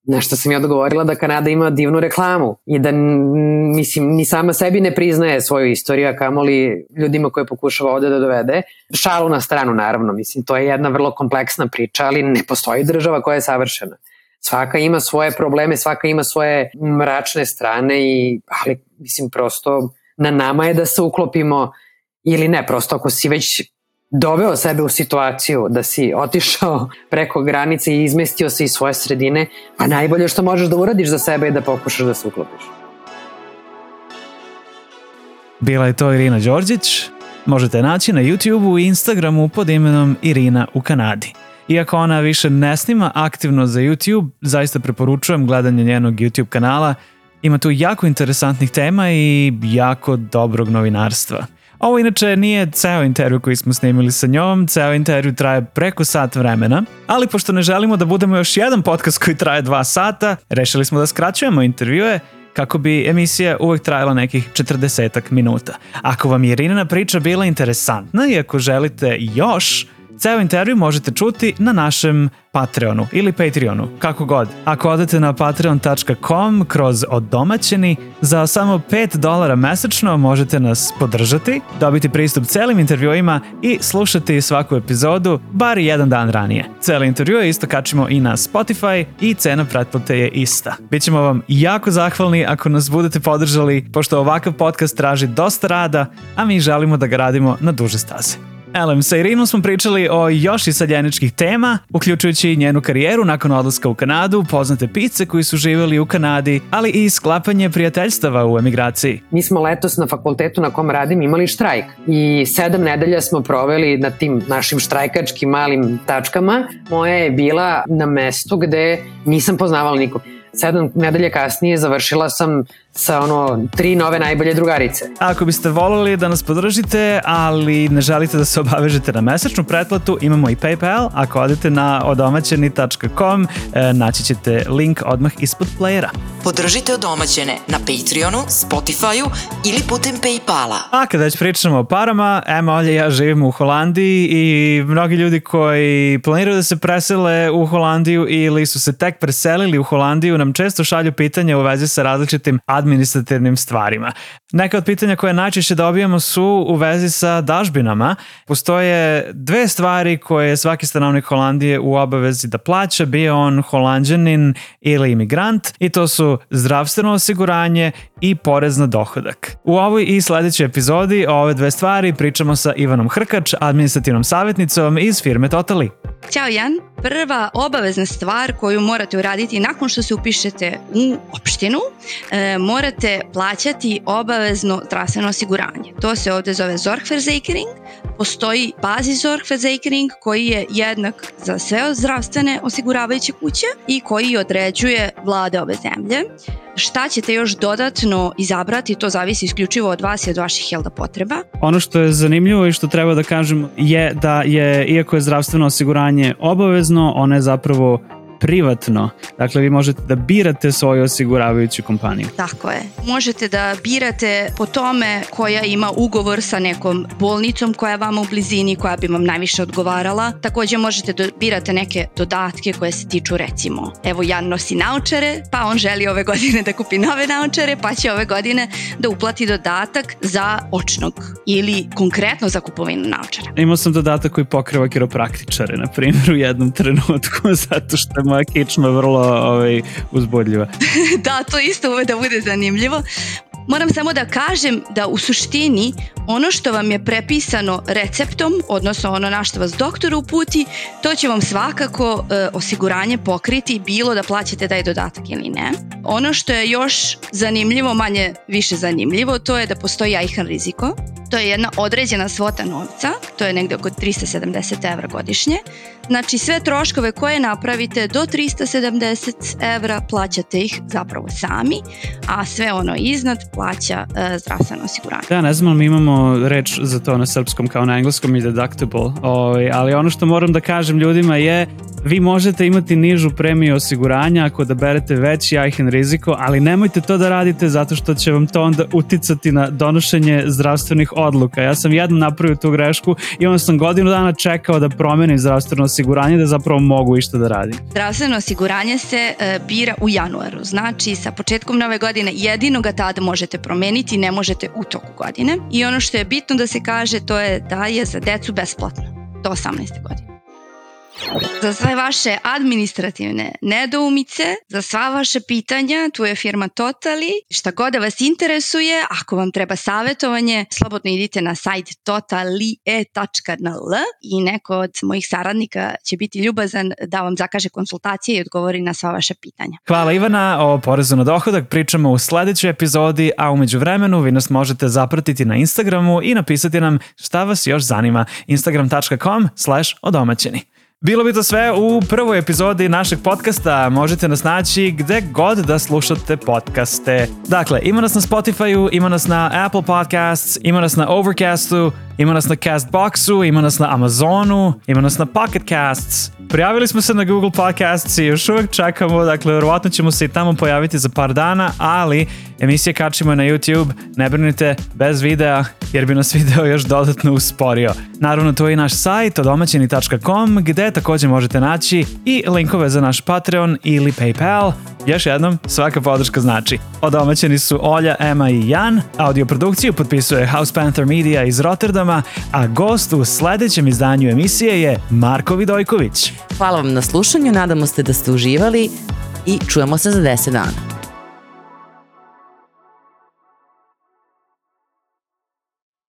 Na što sam je odgovorila da Kanada ima divnu reklamu i da, mislim, ni sama sebi ne priznaje svoju istoriju, a kamoli ljudima koje pokušava ovde da dovede. Šalu na stranu, naravno, mislim, to je jedna vrlo kompleksna priča, ali ne postoji država koja je savršena. Svaka ima svoje probleme, svaka ima svoje mračne strane, i, ali, mislim, prosto na nama je da se uklopimo ili ne, prosto ako si već doveo sebe u situaciju da si otišao preko granice i izmestio se iz svoje sredine, pa najbolje što možeš da uradiš za sebe je da pokušaš da se uklopiš. Bila je to Irina Đorđić. Možete naći na YouTube-u i Instagramu pod imenom Irina u Kanadi. Iako ona više ne snima aktivno za YouTube, zaista preporučujem gledanje njenog YouTube kanala. Ima tu jako interesantnih tema i jako dobrog novinarstva. Ovo inače nije ceo intervju koji smo snimili sa njom, ceo intervju traje preko sat vremena, ali pošto ne želimo da budemo još jedan podcast koji traje dva sata, rešili smo da skraćujemo intervjue kako bi emisija uvek trajala nekih 40 minuta. Ako vam je Irinina priča bila interesantna i ako želite još, Ceo intervju možete čuti na našem Patreonu ili Patreonu, kako god. Ako odete na patreon.com kroz oddomaćeni, za samo 5 dolara mesečno možete nas podržati, dobiti pristup celim intervjuima i slušati svaku epizodu bar jedan dan ranije. Cele intervjue isto kačimo i na Spotify i cena pretplate je ista. Bićemo vam jako zahvalni ako nas budete podržali, pošto ovakav podcast traži dosta rada, a mi želimo da ga radimo na duže staze. Elem, sa Irinom smo pričali o još i saljeničkih tema, uključujući njenu karijeru nakon odlaska u Kanadu, poznate pice koji su živjeli u Kanadi, ali i sklapanje prijateljstava u emigraciji. Mi smo letos na fakultetu na kom radim imali štrajk i sedam nedelja smo proveli na tim našim štrajkačkim malim tačkama. Moja je bila na mestu gde nisam poznavala nikog sedam nedelje kasnije završila sam sa ono tri nove najbolje drugarice. Ako biste volili da nas podržite, ali ne želite da se obavežete na mesečnu pretplatu, imamo i PayPal. Ako odete na odomaćeni.com, e, naći ćete link odmah ispod playera. Podržite odomaćene na Patreonu, Spotifyu ili putem Paypala. A kada već pričamo o parama, Ema Olje i ja živimo u Holandiji i mnogi ljudi koji planiraju da se presele u Holandiju ili su se tek preselili u Holandiju nam često šalju pitanja u vezi sa različitim administrativnim stvarima. Neka od pitanja koje najčešće dobijamo su u vezi sa dažbinama. Postoje dve stvari koje svaki stanovnik Holandije u obavezi da plaća, bio on holandjanin ili imigrant i to su zdravstveno osiguranje i porez na dohodak. U ovoj i sledećoj epizodi o ove dve stvari pričamo sa Ivanom Hrkač, administrativnom savjetnicom iz firme Totally. Ćao Jan, prva obavezna stvar koju morate uraditi nakon što se upišete u opštinu, e, morate plaćati obavezno zdravstveno osiguranje. To se ovde zove Zorgverzekering, postoji bazi Zorgverzekering koji je jednak za sve zdravstvene osiguravajuće kuće i koji određuje vlade ove zemlje. Šta ćete još dodatno izabrati, to zavisi isključivo od vas i od vaših jelda potreba. Ono što je zanimljivo i što treba da kažem je da je, iako je zdravstveno osiguranje obavezno, ono je zapravo privatno. Dakle, vi možete da birate svoju osiguravajuću kompaniju. Tako je. Možete da birate po tome koja ima ugovor sa nekom bolnicom koja je vama u blizini, koja bi vam najviše odgovarala. Takođe možete da birate neke dodatke koje se tiču recimo, evo Jan nosi naučare, pa on želi ove godine da kupi nove naučare, pa će ove godine da uplati dodatak za očnog ili konkretno za kupovinu naučara. Imao sam dodatak koji pokriva kiropraktičare, na primjer, u jednom trenutku, zato što je moja kičma vrlo ovaj, uzbudljiva. da, to isto uve da bude zanimljivo. Moram samo da kažem da u suštini ono što vam je prepisano receptom, odnosno ono na što vas doktor uputi, to će vam svakako e, osiguranje pokriti bilo da plaćate taj dodatak ili ne. Ono što je još zanimljivo, manje više zanimljivo, to je da postoji ajhan riziko. To je jedna određena svota novca, to je negde oko 370 evra godišnje. Znači sve troškove koje napravite do 370 evra plaćate ih zapravo sami, a sve ono iznad plaća e, zdravstveno osiguranje. Da, ne znam, mi imamo reč za to na srpskom kao na engleskom i deductible, ovaj, ali ono što moram da kažem ljudima je vi možete imati nižu premiju osiguranja ako da berete veći ajhen riziko, ali nemojte to da radite zato što će vam to onda uticati na donošenje zdravstvenih odluka. Ja sam jednom napravio tu grešku i onda sam godinu dana čekao da promenim zdravstveno osiguranje da zapravo mogu išta da radim? Zdravstveno osiguranje se e, bira u januaru, znači sa početkom nove godine jedino ga tada možete promeniti, ne možete u toku godine. I ono što je bitno da se kaže to je da je za decu besplatno do 18. godine. Za sve vaše administrativne nedoumice, za sva vaša pitanja, tu je firma Totali. Šta god da vas interesuje, ako vam treba savetovanje, slobodno idite na sajt totalie.nl i neko od mojih saradnika će biti ljubazan da vam zakaže konsultacije i odgovori na sva vaša pitanja. Hvala Ivana, o porezu na dohodak pričamo u sledećoj epizodi, a umeđu vremenu vi nas možete zapratiti na Instagramu i napisati nam šta vas još zanima. instagram.com slash odomaćeni. Bilo bi to sve u prvoj epizodi našeg podcasta. Možete nas naći gde god da slušate podcaste. Dakle, ima nas na Spotify-u, ima nas na Apple Podcasts, ima nas na Overcastu, ima nas na Castboxu, ima nas na Amazonu, ima nas na Pocket Casts. Prijavili smo se na Google Podcasts i još uvek čekamo, dakle, verovatno ćemo se i tamo pojaviti za par dana, ali emisije kačimo na YouTube, ne brinite, bez videa, jer bi nas video još dodatno usporio. Naravno, to je i naš sajt odomaćeni.com, gde takođe možete naći i linkove za naš Patreon ili PayPal. Još jednom, svaka podrška znači. Odomaćeni su Olja, Ema i Jan, audio produkciju potpisuje House Panther Media iz Rotterdama, a gost u sledećem izdanju emisije je Marko Vidojković. Hvala vam na slušanju, nadamo se da ste uživali i čujemo se za 10 dana.